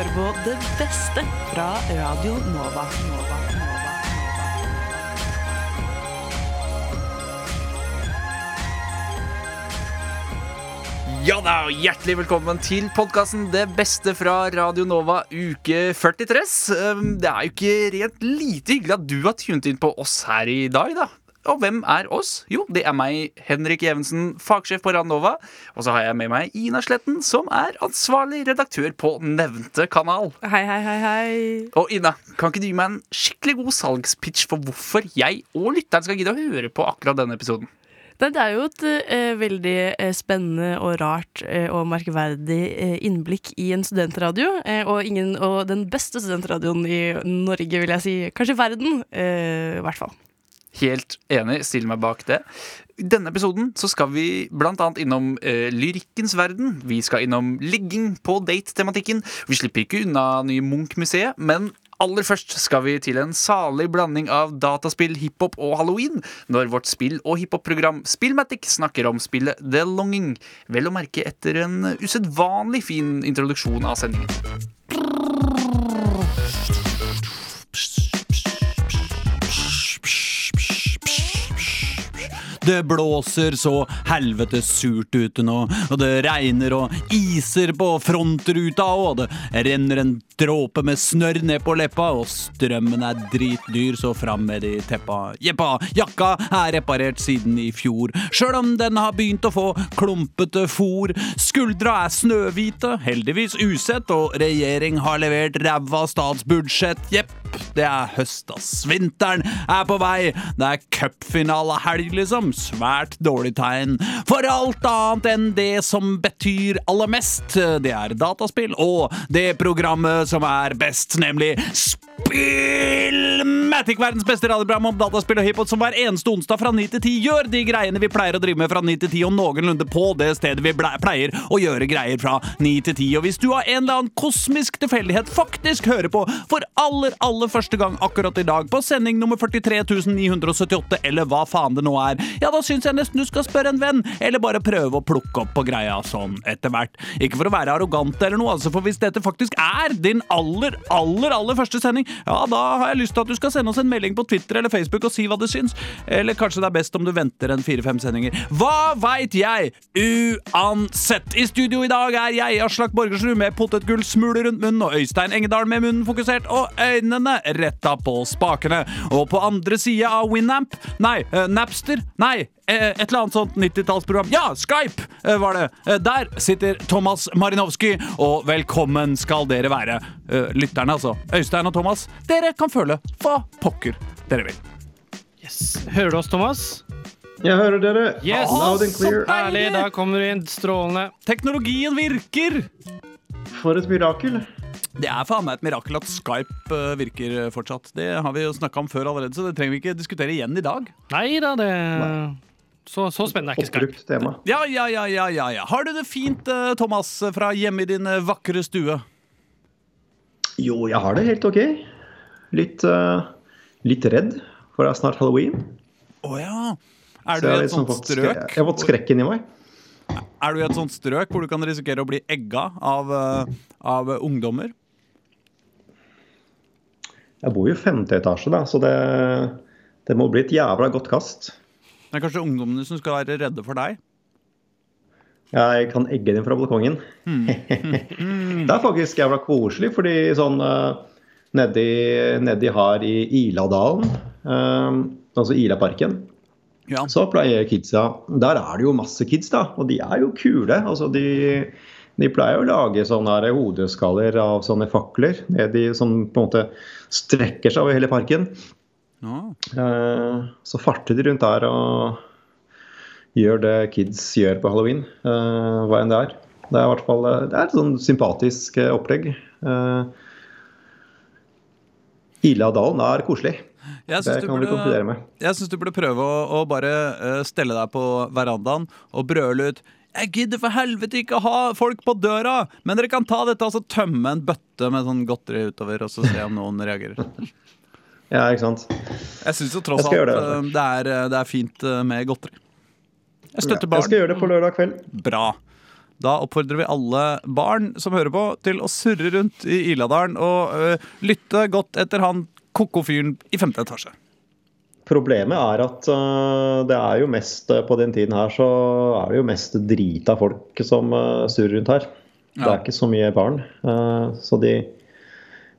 hører på det beste fra Radio Nova. Nova. Ja da, Hjertelig velkommen til podkasten Det beste fra Radio Nova uke 43. Um, Det er jo ikke rent lite hyggelig at du har tunet inn på oss her i dag, da. Og hvem er oss? Jo, det er meg, Henrik Evensen, fagsjef på Randova Og så har jeg med meg Ina Sletten, som er ansvarlig redaktør på nevnte kanal. Hei, hei, hei, hei. Og Ina, kan ikke du gi meg en skikkelig god salgspitch for hvorfor jeg og lytteren skal gidde å høre på akkurat denne episoden? Det er jo et eh, veldig eh, spennende og rart eh, og merkverdig eh, innblikk i en studentradio. eh, og, ingen, og den beste studentradioen i Norge, vil jeg si. Kanskje verden, eh, i hvert fall. Helt enig, stiller meg bak det. I denne episoden så skal vi annet innom eh, lyrikkens verden. Vi skal innom ligging på date-tematikken. Vi slipper ikke unna nye Munch-museet, men aller først skal vi til en salig blanding av dataspill, hiphop og halloween, når vårt spill- og hiphop-program Spillmatic snakker om spillet The Longing. Vel å merke etter en usedvanlig fin introduksjon av sendingen. Det blåser så helvetes surt ute nå, og det regner og iser på frontruta, og det renner en dråpe med snørr ned på leppa, og strømmen er dritdyr, så fram med de teppa. Jeppa, jakka er reparert siden i fjor, sjøl om den har begynt å få klumpete fôr. Skuldra er snøhvite, heldigvis usett, og regjering har levert ræva statsbudsjett. Jepp, det er høst, ass. Vinteren er på vei. Det er cupfinalehelg, liksom. Svært dårlig tegn. For alt annet enn det som betyr aller mest, det er dataspill og det programmet som er best, nemlig Spillmatic, verdens beste radioprogram om dataspill og hiphop, som hver eneste onsdag fra 9 til 10 gjør de greiene vi pleier å drive med fra 9 til 10, og noenlunde på det stedet vi pleier å gjøre greier fra 9 til 10. Og hvis du av en eller annen kosmisk tilfeldighet faktisk hører på for aller, aller første gang akkurat i dag, på sending nummer 43 978, eller hva faen det nå er, ja, da syns jeg nesten du skal spørre en venn, eller bare prøve å plukke opp på greia sånn etter hvert. Ikke for å være arrogant eller noe, altså, for hvis dette faktisk er din aller, aller, aller første sending, ja, da har jeg lyst til at du skal sende oss en melding på Twitter eller Facebook og si hva du syns. Eller kanskje det er best om du venter en fire-fem sendinger. Hva veit jeg? Uansett. I studio i dag er jeg, Aslak Borgersrud, med potetgull smule rundt munnen, og Øystein Engedal med munnen fokusert og øynene retta på spakene. Og på andre sida av Winamp Nei, eh, Napster. Nei, et eller annet sånt 90-tallsprogram. Ja, Skype eh, var det. Eh, Der sitter Thomas Marinovsky, og velkommen skal dere være. Eh, Lytterne, altså. Øystein og Thomas, dere kan føle hva pokker dere vil. Yes. Hører du oss, Thomas? Jeg hører dere. Yes. Loud and clear. Herlig, da kommer du inn. Strålende. Teknologien virker! For et mirakel. Det er faen meg et mirakel at Skype eh, virker fortsatt. Det har vi jo snakka om før allerede, så det trenger vi ikke diskutere igjen i dag. Nei da, det så, så spennende er ikke Skype. Tema. Ja, ja, ja, ja, ja, ja. Har du det fint, eh, Thomas, fra hjemme i din eh, vakre stue? Jo, jeg har det helt OK. Litt, uh, litt redd, for det er snart halloween. Å ja. Er du i et sånt strøk? Jeg har fått skrekken i meg. Er du i et sånt strøk hvor du kan risikere å bli egga av, av ungdommer? Jeg bor jo i femte etasje, da, så det, det må bli et jævla godt kast. Det er kanskje ungdommene som skal være redde for deg? Jeg kan egge dem fra balkongen. det er faktisk jævla koselig, fordi sånn eh, nedi, nedi her i Iladalen, um, altså Ilaparken, Ja. så pleier kidsa Der er det jo masse kids, da, og de er jo kule. Altså, de, de pleier å lage sånne her hodeskaller av sånne fakler nedi, som på en måte strekker seg over hele parken. Eh, så farter de rundt der og gjør det kids gjør på halloween, eh, hva enn det er. Det er i hvert fall eh, det er et sånn sympatisk opplegg. Uh, Iladalen er koselig. Jeg Det syns du, kan vi konkludere burde- med. jeg synes du burde prøve å, å bare stelle deg på verandaen og brøle ut jeg gidder for helvete ikke ha folk på døra, men dere kan ta dette og altså, tømme en bøtte med sånn godteri utover, og så se om noen reagerer. Ja, ikke sant. Jeg syns jo tross alt det, eh, det er, det er fint eh, med godteri. Jeg Ja, barn. jeg skal gjøre det på lørdag kveld. Bra. Da oppfordrer vi alle barn som hører på, til å surre rundt i Iladalen og øh, lytte godt etter han koko-fyren i femte etasje. Problemet er at øh, det er jo mest på den tiden her så er det jo mest drita folk som øh, surrer rundt her. Det er ikke så mye barn. Uh, så de,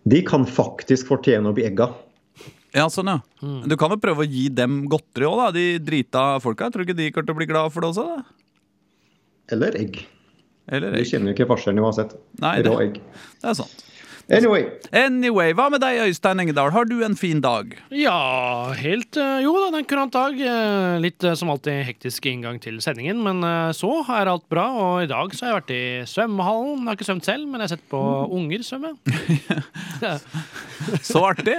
de kan faktisk fortjene å bli egga. Ja, sånn, ja. Du kan jo prøve å gi dem godteri òg, da. De drita folka. Tror du ikke de kommer til å bli glad for det også? da? Eller egg. Eller Du egg. kjenner jo ikke forskjellen uansett. Nei, det, Rå egg. det er sant. Anyway. Anyway, hva med deg, Øystein Engedal? Har du en fin dag? Ja, helt eh, Jo da, det er en kurant dag. Eh, Litt eh, som alltid hektisk inngang til sendingen, men så er alt bra. Og i dag så har jeg vært i svømmehallen. Jeg har ikke svømt selv, men jeg har sett på unger svømme. Så artig!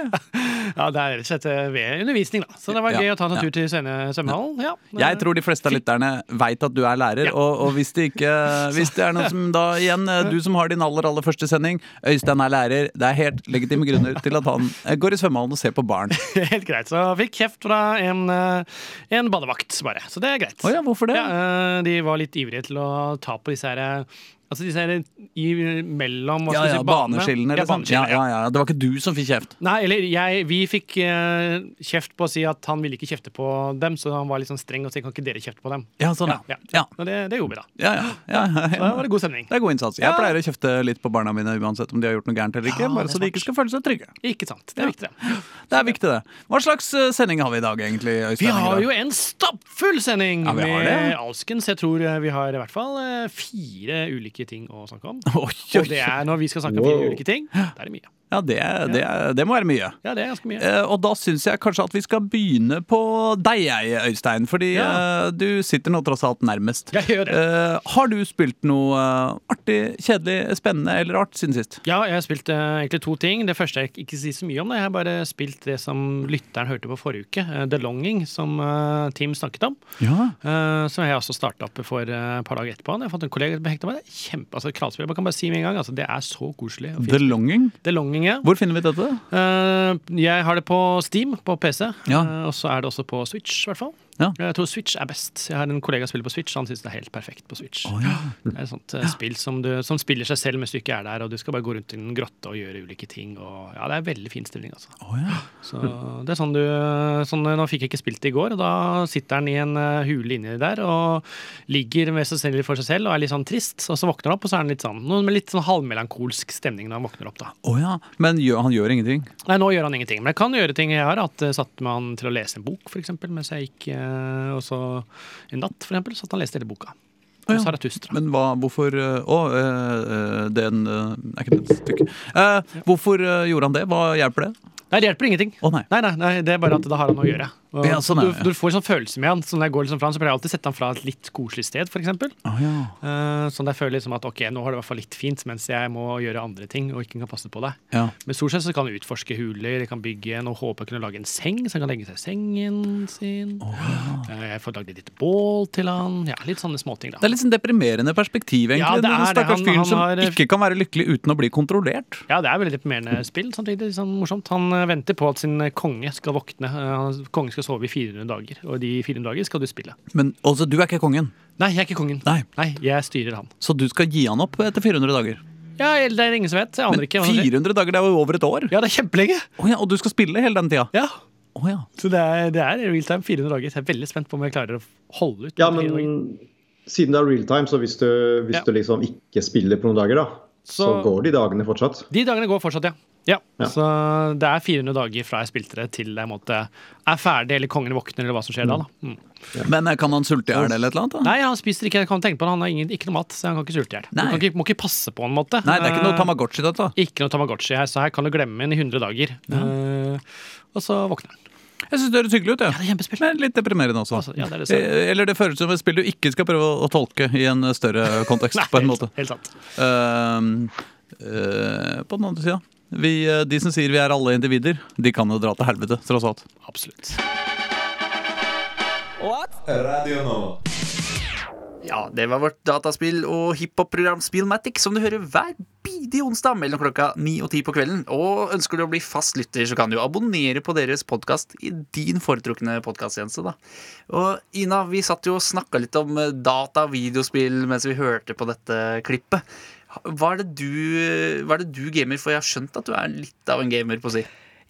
Ja, det er rett og slett ved undervisning, da. Så det var Ja, gøy å ta en ja. tur til svømmehallen. Ja. Jeg tror de fleste av lytterne veit at du er lærer, Ja. og, og hvis, det ikke, hvis det er noe som da igjen Du som har din aller aller første sending, Øystein er lærer. Det er helt legitime grunner til at han eh, går i svømmehallen og ser på barn. Helt greit. Så jeg fikk kjeft fra en, eh, en badevakt, bare. Så det er greit. Oh ja, hvorfor det? Ja, eh, de var litt ivrige til å ta på disse her Altså disse her i, mellom hva Ja, skal ja, si, banene. Baneskillene, Ja, liksom. Ja, ja, ja. Det var ikke du som fikk kjeft. Nei, eller jeg, vi fikk eh, kjeft på å si at han ville ikke kjefte på dem, så han var litt sånn streng og sa kan ikke dere kjefte på dem. Ja, sånn, Ja, ja. Og det, det gjorde vi, da. ja, ja, ja, Så da var det god stemning. Det er god innsats. Jeg pleier å kjefte litt på barna mine uansett om de har gjort noe gærent eller ikke. Bare så de ikke skal føle seg trygge. Ikke sant. Det er viktig, det. Det er viktig, det. Hva slags eh, sending har vi i dag, egentlig? Øystein Vi har jo en stappfull sending Ja, med alskens. Jeg tror eh, vi har i hvert fall eh, fire ulike ting å snakke om. Oi, Og det er når vi skal snakke om fire ulike ting, da er det mye. Ja, det, det, det må være mye. Ja, det er ganske mye. Eh, og da syns jeg kanskje at vi skal begynne på deg, Øystein. Fordi Ja. eh, du sitter nå tross alt nærmest. Jeg gjør det. Eh, har du spilt noe eh, artig, kjedelig, spennende eller art siden sist? Ja, jeg har spilt eh, egentlig to ting. Det første jeg ikke sier så mye om. Det. Jeg har bare spilt det som lytteren hørte på forrige uke. eh, The Longing, som Tim snakket om. Ja. Som jeg også starta opp for et par dager etterpå. Jeg har fått en kollega som hekta meg. Kjempe, altså Kralspill, jeg kan bare si med en gang, altså, det er så koselig. The. Longing? The Longing, ja. Hvor finner vi dette? Eh, jeg har det på Steam, på PC, Ja. eh, og så er det også på Switch, i hvert fall. Ja. Jeg tror Switch er best. Jeg har en kollega som spiller på Switch, han syns det er helt perfekt på Switch. Oh, ja. Det er et sånt ja. spill som, du, som spiller seg selv mens du ikke er der, og du skal bare gå rundt i en grotte og gjøre ulike ting. Og, ja, det er veldig fin stilling, altså. Oh, ja. Så det er sånn du sånn, Nå fikk jeg ikke spilt det i går, og da sitter han i en eh, hule inni der og ligger mest sannsynlig for seg selv og er litt sånn trist. Og så våkner han opp, og så er han litt sånn noe med litt sånn halvmelankolsk stemning når han våkner opp, da. Oh, ja. Men han gjør ingenting? Nei, nå gjør han ingenting, men jeg kan gjøre ting. Jeg har hatt, eh, satt med han til å lese en bok, for mens jeg gikk eh, og så en natt, for eksempel, satt han og leste hele boka. Og ja. Men hva, hvorfor eh, Å, eh, eh, den eh, er ikke det et stykke. Eh, hvorfor eh, gjorde han det? Hva hjelper det? Nei, det hjelper ingenting. Å, nei. Nei, nei, nei, det er bare at da har han noe å gjøre. Og Ja, sånn er du, det, ja. du får sånn følelse med han. Så når jeg går liksom fra han, så pleier jeg alltid å sette han fra et litt koselig sted, f.eks. Oh, ja. Uh, sånn at jeg føler liksom at ok, nå har det i hvert fall litt fint, mens jeg må gjøre andre ting og ikke kan passe på deg. ja. Men stort sett så kan jeg utforske huler, jeg kan bygge Nå håper jeg å kunne lage en seng, så han kan legge seg i sengen sin. Eh, jeg får lagd et lite bål til han. Ja, litt sånne småting, da. Det er litt sånn deprimerende perspektiv, egentlig. Ja, det er den stakkars fyren som har- ikke kan være lykkelig uten å bli kontrollert. Ja, det er veldig deprimerende spill, samtidig sånn morsomt. Han eh, venter på at sin konge skal våkne. Uh, han- kongen skal sove i 400 dager, og de 400 dager skal du spille. Men altså, du er ikke kongen, Nei, jeg er ikke kongen. Nei. jeg styrer han. så du skal gi han opp etter 400 dager. Ja, det er ingen som vet. Jeg aner Men ikke. hva som 400 dager, det er jo over et år. Ja, det er kjempelenge. Oh, ja, og du skal spille hele den tida? Ja, Oh, ja. Så det er, det er real time 400 dager. Så jeg er veldig spent på om jeg klarer å holde ut. Ja, de 400 dager. men siden det er real time, så hvis du, hvis Ja. du liksom ikke spiller på noen dager, da, så, Så- går de dagene fortsatt. De dagene går fortsatt, ja. ja. Ja. Så det er 400 dager fra jeg spilte det til jeg måtte, er ferdig, eller kongen våkner, eller hva som skjer da. da. Mm. Men eh, kan han sulte i hjel eller et eller annet? da? Nei, han spiser ikke, jeg kan tenke på det. Han har ingen, ikke noe mat, så han kan ikke sulte i hjel. Du kan ikke, må ikke passe på en måte. Nei, det er ikke noe Eh, Tamagotchi, dette. Ikke noe Tamagotchi her, så her kan du glemme en i 100 dager. Eh, og så våkner han. Jeg syns det høres hyggelig ut. Ja, Ja. det er. Men litt deprimerende også. Altså, ja, det er det. Eh, Eller det føles som et spill du ikke skal prøve å- tolke i en større kontekst. Nei, på en helt, måte helt sant. Uh, uh, På den andre sida vi, eh, De som sier vi er alle individer, de kan jo dra til helvete, tross alt. Absolutt. Radio Nova. Ja, det var vårt dataspill- og hiphop-program Spillmatic, som du hører hver bidige onsdag mellom klokka ni og ti på kvelden. Og ønsker du å bli fast lytter, så kan du abonnere på deres podkast i din foretrukne podkasttjeneste, da. Og Ina, vi satt jo og snakka litt om eh, data og videospill mens vi hørte på dette klippet. Hva er, det du, hva er det du gamer for? Jeg har skjønt at du er litt av en gamer, på å si.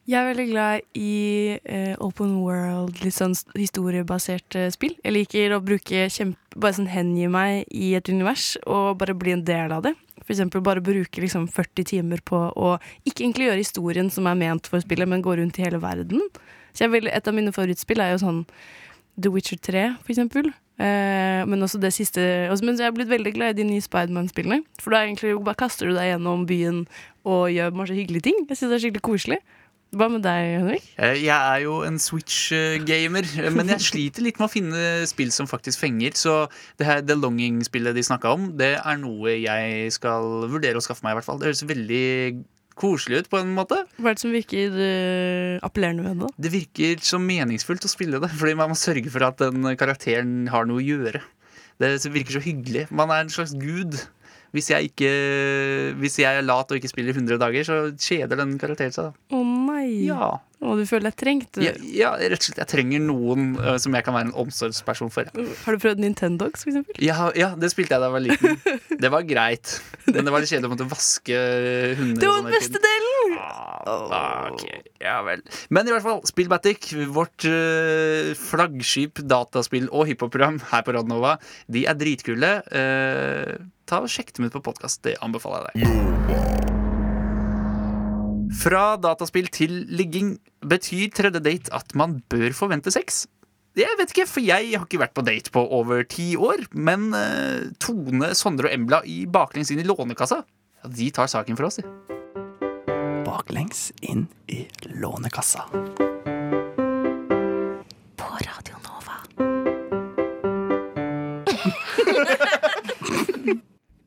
Jeg er veldig glad i eh, open world, litt sånn historiebasert historiebaserte spill. Jeg liker å bruke kjempe, bare sånn hengi meg i et univers og bare bli en del av det. For eksempel bare bruke liksom 40 timer på å ikke egentlig gjøre historien som er ment for spillet, men gå rundt i hele verden. Så vil, et av mine favorittspill er jo sånn The Witcher 3, for eksempel. Eh, men også det siste også, Men jeg er blitt veldig glad i de nye Spiderman-spillene. For da egentlig bare kaster du deg gjennom byen og gjør masse hyggelige ting. Jeg synes det er skikkelig koselig. Hva med deg, Henrik? Eh, Jeg er jo en Switch-gamer, men jeg sliter litt med å finne spill som faktisk fenger. Så det her The Longing-spillet de snakka om, det er noe jeg skal vurdere å skaffe meg. i hvert fall Det høres veldig koselig ut på en måte. Hva er det som virker eh, appellerende ved det? Det virker så meningsfullt å spille det, fordi man må sørge for at den karakteren har noe å gjøre. Det virker så hyggelig. Man er en slags gud. Hvis jeg, ikke, hvis jeg er lat og ikke spiller 100 dager, så kjeder den karakteren seg. Å nei! Ja. Og du føler deg trengt? Ja, ja, rett og slett. Jeg trenger noen uh, som jeg kan være en omsorgsperson for. Har du prøvd Nintendogs, for eksempel? Ja, ja, det spilte jeg da jeg var liten. Det var greit. Men det var litt kjedelig å måtte vaske hunder. Det var sånn den beste delen! Ah, ok, ja vel. Men i hvert fall, Spillmatic, vårt uh, flaggskip, dataspill og hiphop-program her på Radnova, de er dritkule. Eh, ta og Sjekk dem ut på podkast. Det anbefaler jeg deg. Fra dataspill til ligging betyr tredje date at man bør forvente sex. Jeg vet ikke, for jeg har ikke vært på date på over ti år. Men uh, Tone, Sondre og Embla i Baklengs inn i Lånekassa, ja, de tar saken for oss. de. Baklengs inn i Lånekassa. På Radio Nova.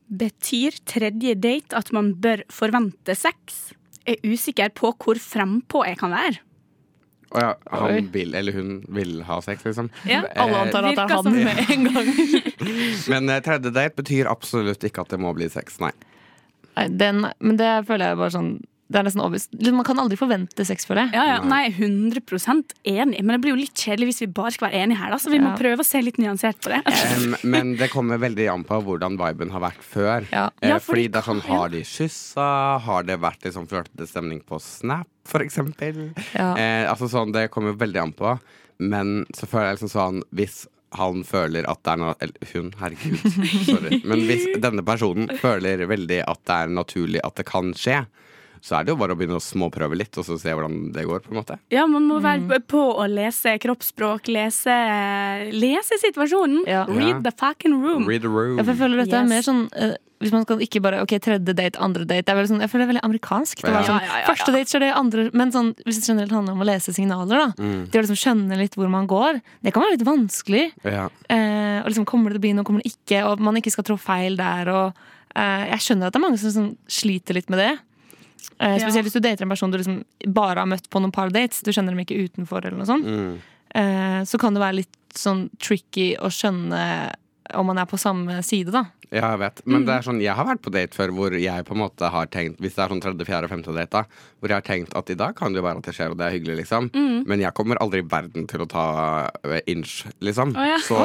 Betyr tredje date at man bør forvente sex? Er usikker på hvor frempå jeg kan være. Og ja, han vil, eller hun vil ha sex, liksom. Ja, Alle Eh, antar at det er han med en gang. Men eh, tredje date betyr absolutt ikke at det må bli sex, nei. Nei, den, men det føler jeg bare sånn Det er nesten obvious. Man kan aldri forvente sex, føler jeg. Ja, ja, nei, 100% enig, men det blir jo litt kjedelig hvis vi bare skal være enige her. Da, så vi må Ja. prøve å se litt nyansert på det. Um, men det kommer veldig an på hvordan viben har vært før. Ja. Eh, Ja, fordi fordi- det er sånn, Har de kyssa? Har det vært sånn flørtete stemning på Snap, for eksempel? Ja. Eh, altså sånn, Det kommer veldig an på. Men så føler jeg liksom sånn Hvis han føler at det er noe Eller hun, herregud. Sorry. Men hvis denne personen føler veldig at det er naturlig at det kan skje, så er det jo bare å begynne å småprøve litt, og så se hvordan det går. på en måte Ja, Man må være på å lese kroppsspråk, lese, lese situasjonen. Ja. Read the fucking room. Read the room. Ja, for jeg føler dette er mer sånn uh, Hvis man skal ikke bare Ok, tredje date, andre date det er veldig sånn, Jeg føler det er veldig amerikansk. Det var Ja. sånn, Ja, Første date så er det andre Men sånn, hvis det generelt handler om å lese signaler, da Mm. det å liksom skjønne litt hvor man går, det kan være litt vanskelig. Ja. Uh, og liksom Kommer det til å bli noe, kommer det ikke? Og man ikke skal trå feil der. Og, eh, jeg skjønner at det er mange som sånn, sliter litt med det. Eh, spesielt hvis du dater en person du liksom bare har møtt på noen par dates. Du kjenner dem ikke utenfor, eller noe sånt. Mm. Eh, så kan det være litt sånn tricky å skjønne om man er på samme side, da. Ja, jeg vet. Men det er sånn, jeg har vært på date før hvor jeg på en måte har tenkt Hvis det er sånn tredje, fjerde, femte date, da hvor jeg har tenkt at i dag kan det jo være at det skjer, og det er hyggelig, liksom. Men jeg kommer aldri i verden til å ta eh, inch, liksom. Oh, ja. Så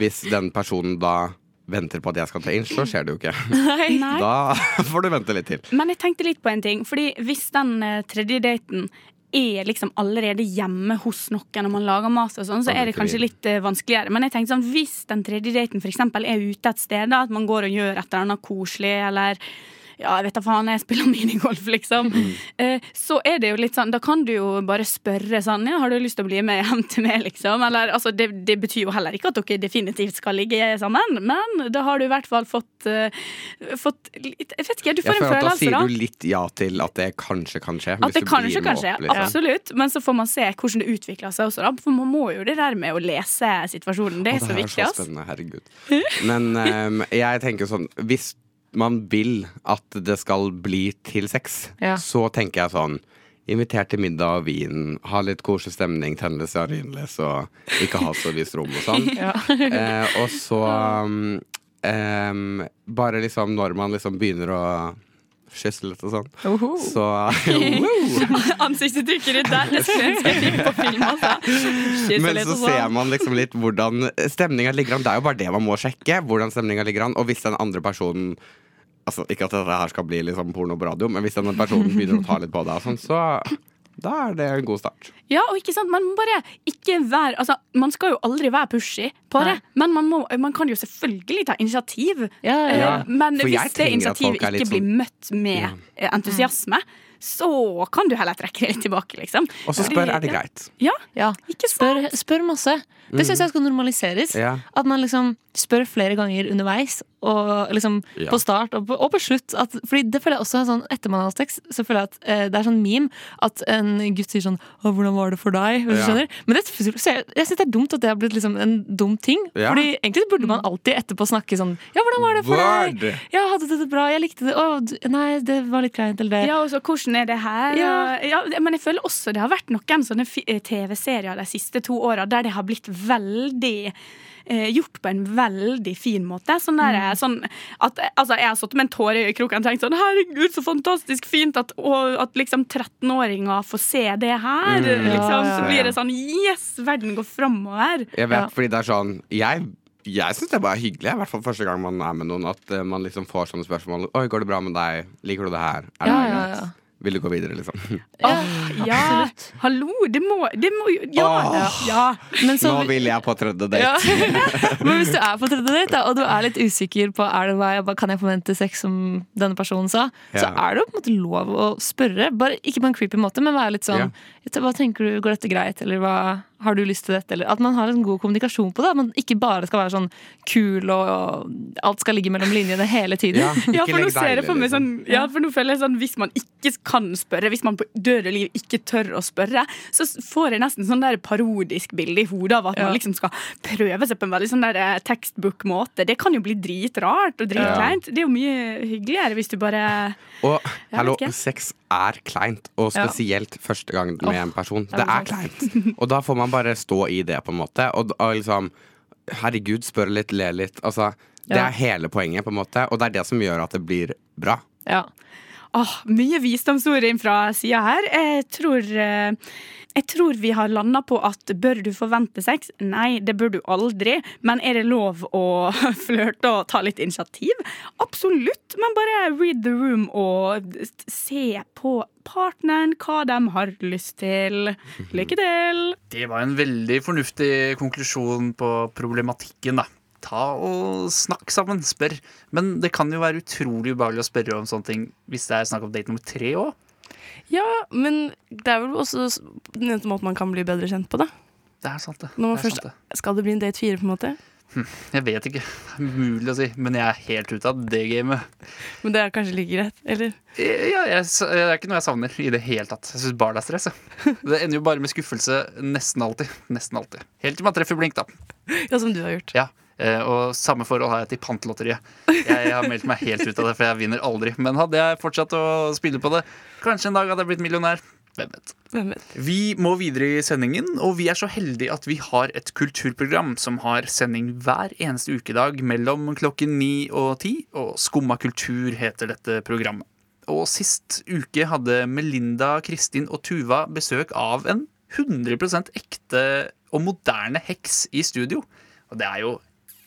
hvis den personen da venter på at jeg skal ta inch, så skjer det jo ikke. Nei. Da får du vente litt til. Men jeg tenkte litt på en ting. Fordi hvis den eh, tredje daten er liksom allerede hjemme hos noen når man lager mat, og sånn, så er det kanskje litt. litt eh, vanskeligere. Men jeg tenkte sånn, hvis den tredje daten for eksempel er ute et sted, da, at man går og gjør et eller annet koselig, eller ja, jeg vet da faen, jeg spiller minigolf, liksom. Mm. Eh, så er det jo litt sånn, da kan du jo bare spørre sånn, ja, har du lyst til å bli med hjem til meg, liksom? Eller, altså, det, det betyr jo heller ikke at dere definitivt skal ligge sammen, men da har du i hvert fall fått, uh, fått litt, jeg vet ikke, du får en følelse, da. Da sier du litt ja til at det kanskje kan skje. At det kanskje kan skje, liksom. absolutt. Men så får man se hvordan det utvikler seg også, da. For man må jo det der med å lese situasjonen. Det er Å, så viktig, så spennende, herregud. Men um, jeg tenker sånn Hvis man vil at det skal bli til sex, Ja. så tenker jeg sånn invitert til middag og vin, ha litt koselig stemning, tenne litt stearinlys og ikke ha så lyst rom og sånn. eh, og så um, um, bare liksom når man liksom begynner å kysse litt og sånn, så Ansiktsuttrykket ditt der, det skulle jeg ønske jeg fikk på film. Altså. Men så sånn. ser man liksom litt hvordan stemninga ligger an. Det er jo bare det man må sjekke. Hvordan stemninga ligger an Og hvis den andre personen Altså Ikke at dette her skal bli liksom porno på radio, men hvis den personen begynner å ta litt på deg, sånn, så da er det en god start. Ja, og ikke sant, man må bare ikke være Altså, man skal jo aldri være pushy på det, men man, må, man kan jo selvfølgelig ta initiativ. Ja, ja. Eh, Men for hvis det initiativet ikke blir sånn- møtt med ja. entusiasme, så kan du heller trekke det litt tilbake, liksom. Og så spør er det greit. Ja, Ja. ikke Spør, sant? spør masse. Det syns jeg skal normaliseres. Ja. At man liksom spør flere ganger underveis, og liksom Ja. på start og på, og på slutt. At, fordi det føler jeg også er sånn Etter man har hatt sex, så føler jeg at eh, det er sånn meme at en gutt sier sånn Å, 'Hvordan var det for deg?' Hvis du skjønner. Men det, så jeg, jeg syns det er dumt at det har blitt liksom en dum ting. Ja. Fordi egentlig burde man alltid etterpå snakke sånn 'Ja, hvordan var det for Word! deg?' 'Ja, hadde du det bra? Jeg likte det.' 'Å, du- nei, det var litt kleint', eller det. Ja, og så hvordan er det her? Ja. Ja, men jeg føler også det har vært noen sånne eh, TV-serier de siste to åra der det har blitt veldig eh, gjort på en veldig fin måte. Sånn der, Mm. sånn at, altså, jeg har sittet med en tåre i kroken og tenkt sånn Herregud, så fantastisk fint at, og, at liksom 13-åringer får se det her. Mm. liksom. Ja, Så ja, blir det sånn Yes, verden går framover. Jeg vet, Ja. fordi det er sånn Jeg, jeg syns det bare er hyggelig, i hvert fall første gang man er med noen, at eh, man liksom får sånne spørsmål. 'Oi, går det bra med deg? Liker du det her? Er det Ja, ja, ja. Vil du gå videre, liksom? Ja, hallo, det må, det må jo Ja! ja. Men så- Nå vil jeg på tredje date. Ja. Men hvis du er på tredje date, da, og du er litt usikker på er det hva kan jeg forvente sex som denne personen sa, så er det jo på en måte lov å spørre. Bare Ikke på en creepy måte, men være litt sånn Hva tenker du, Går dette greit? Eller hva, har du lyst til dette? Eller at man har en god kommunikasjon på det. At man ikke bare skal være sånn kul og, og alt skal ligge mellom linjene hele tiden. Ja, Ja, for nå ser jeg for meg liksom. sånn Ja, for nå føler jeg sånn Hvis man ikke kan spørre, hvis man på død og liv ikke tør å spørre, så får jeg nesten sånn der parodisk bilde i hodet av at man liksom skal prøve seg på en veldig sånn der eh, textbook-måte. Det kan jo bli dritrart og dritkleint. Det er jo mye hyggeligere hvis du bare Og hallo, sex er kleint, og Ja. spesielt første gang med en person. er Det er kleint. Og da får man bare stå i det, på en måte. Og, og liksom Herregud, spør litt, le litt. Altså, det Ja. er hele poenget, på en måte. Og det er det som gjør at det blir bra. Ja. Åh, mye visdomsord inn fra sida her. Jeg tror, eh, jeg tror vi har landa på at bør du forvente sex? Nei, det bør du aldri. Men er det lov å flørte og ta litt initiativ? Absolutt. Men bare read the room og se på partneren, hva de har lyst til. Lykke til! Det var en veldig fornuftig konklusjon på problematikken, da. Ta og snakk sammen, spør. Men det kan jo være utrolig ubehagelig å spørre om sånne ting hvis det er snakk om date nummer tre òg. Ja, men det er vel også den eneste måten man kan bli bedre kjent på, da. Det er sant, det. Når man det er først sant, det. Skal det bli en date fire, på en måte? Jeg vet ikke. Mulig å si, men jeg er helt ute av det gamet. Men det er kanskje like greit, eller? Ja, jeg, det er ikke noe jeg savner i det hele tatt. Jeg syns bare det er stress. jeg. Det ender jo bare med skuffelse nesten alltid. Nesten alltid. Helt til man treffer blink, da. Ja, som du har gjort. Ja, eh, og samme forhold har jeg til Pantelotteriet. Jeg, jeg har meldt meg helt ut av det, for jeg vinner aldri. Men hadde jeg fortsatt å spille på det, kanskje en dag hadde jeg blitt millionær. Hvem vet. Hvem vet? Vi må videre i sendingen, og vi er så heldige at vi har et kulturprogram som har sending hver eneste ukedag mellom klokken ni og ti. Og Skumma kultur heter dette programmet. Og sist uke hadde Melinda, Kristin og Tuva besøk av en 100% ekte og moderne heks i studio. Og det er jo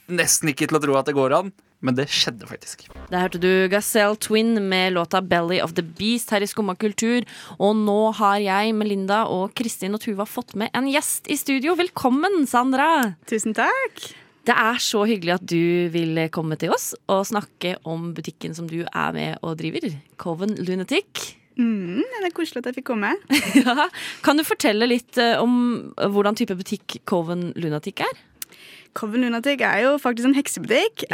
nesten ikke til å tro at det går an, men det skjedde faktisk. Der hørte du Gazelle Twin med låta 'Belly of the Beast' her i Skumma kultur. Og nå har jeg, Melinda og Kristin og Tuva fått med en gjest i studio. Velkommen, Sandra! Tusen takk. Det er så hyggelig at du vil komme til oss og snakke om butikken som du er med og driver. Coven Lunatic. Mm, det er koselig at jeg fikk komme. Ja. Kan du fortelle litt eh, om hvordan type butikk Coven Lunatic er? Coven Lunatic er jo faktisk en heksebutikk.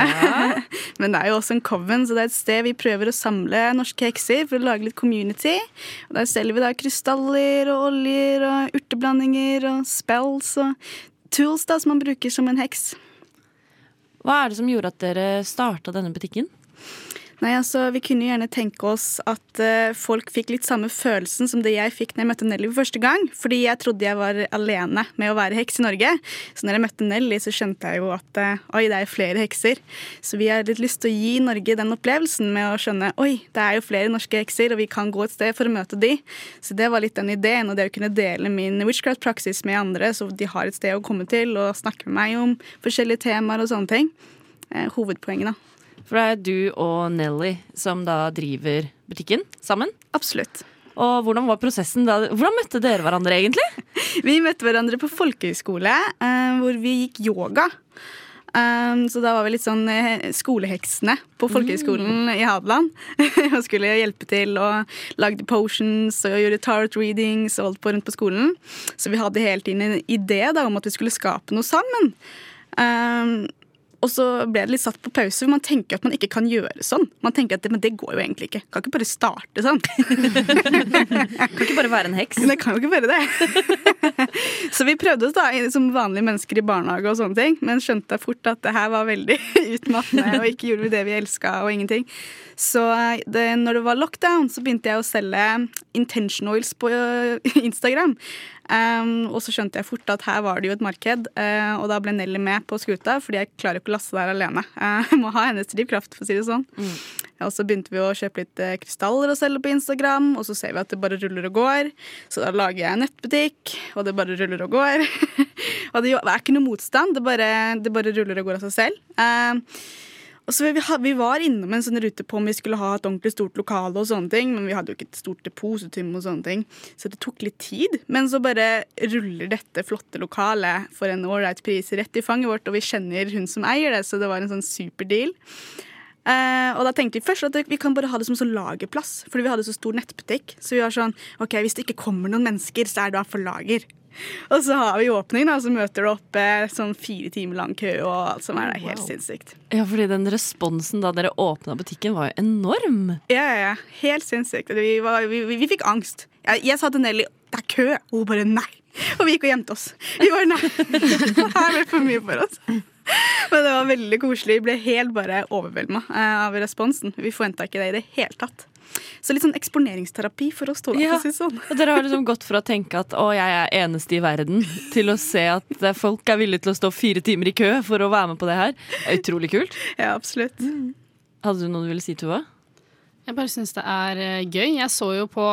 Men det er jo også en coven, så det er et sted vi prøver å samle norske hekser for å lage litt community. Og Der selger vi da krystaller og oljer og urteblandinger og spells og tools da som man bruker som en heks. Hva er det som gjorde at dere starta denne butikken? Nei, altså, Vi kunne gjerne tenke oss at uh, folk fikk litt samme følelsen som det jeg fikk når jeg møtte Nelly for første gang. Fordi jeg trodde jeg var alene med å være heks i Norge. Så når jeg møtte Nelly, så skjønte jeg jo at uh, oi, det er flere hekser. Så vi har litt lyst til å gi Norge den opplevelsen med å skjønne oi, det er jo flere norske hekser, og vi kan gå et sted for å møte de. Så det var litt den ideen, og det å kunne dele min witchcraft-praksis med andre, så de har et sted å komme til og snakke med meg om forskjellige temaer og sånne ting. Uh, hovedpoenget, da. For det er du og Nelly som da driver butikken sammen? Absolutt. Og hvordan var prosessen da? Hvordan møtte dere hverandre egentlig? Vi møtte hverandre på folkehøyskole, eh, hvor vi gikk yoga. Um, så da var vi litt sånn eh, skoleheksene på folkehøyskolen i Hadeland. og skulle hjelpe til og lagde potions og gjøre tarot readings og holdt på rundt på skolen. Så vi hadde hele tiden en idé da, om at vi skulle skape noe sammen. Um, og så ble det litt satt på pause, for man tenker at man ikke kan gjøre sånn. Man tenker at det, Men det går jo egentlig ikke. Kan ikke bare starte sånn. Kan ikke bare være en heks. Det kan jo ikke være det. så vi prøvde oss da som vanlige mennesker i barnehage, og sånne ting, men skjønte fort at det her var veldig utmattende, og ikke gjorde vi det vi elska, og ingenting. Så det, når det var lockdown, så begynte jeg å selge intention oils på øh, Instagram. Um, og så skjønte jeg fort at her var det jo et marked, uh, og da ble Nelly med på skuta, fordi jeg klarer ikke å laste der alene. Uh, jeg må ha hennes drivkraft, for å si det sånn. Mm. Og så begynte vi å kjøpe litt uh, krystaller og selge på Instagram, og så ser vi at det bare ruller og går. Så da lager jeg en nettbutikk, og det bare ruller og går. og det er ikke noe motstand, det bare, det bare ruller og går av seg selv. Uh, så vi, vi, var innom en sånn rute på om vi skulle ha et ordentlig stort lokale, og sånne ting, men vi hadde jo ikke et stort depositum, og sånne ting, så det tok litt tid. Men så bare ruller dette flotte lokalet for en ålreit pris rett i fanget vårt, og vi kjenner hun som eier det, så det var en sånn super deal. Uh, og da tenkte vi først at vi kan bare ha det som sånn lagerplass, fordi vi hadde så stor nettbutikk. Så vi var sånn OK, hvis det ikke kommer noen mennesker, så er det da for lager. Og så har vi åpning, da, så møter du opp eh, sånn fire timer lang kø og alt som er der. Helt sinnssykt. Ja, fordi den responsen da dere åpna butikken, var jo enorm. Ja, ja, ja. Helt sinnssykt. Vi, var, vi, vi, vi fikk angst. Jeg, jeg sa til Nelly det er kø, og hun bare nei. Og vi gikk og gjemte oss. Vi bare nei. Det her ble for mye for oss. Men det var veldig koselig. Vi ble helt bare overvelda av responsen. Vi forventa ikke det i det hele tatt. Så litt sånn eksponeringsterapi for oss to. Ja. si sånn. Og dere har liksom gått fra å tenke at å, jeg er eneste i verden, til å se at eh, folk er villige til å stå fire timer i kø for å være med på det her. Det er utrolig kult. Ja, absolutt. Hadde du noe du ville si, Tuva? Jeg bare syns det er eh, gøy. Jeg så jo på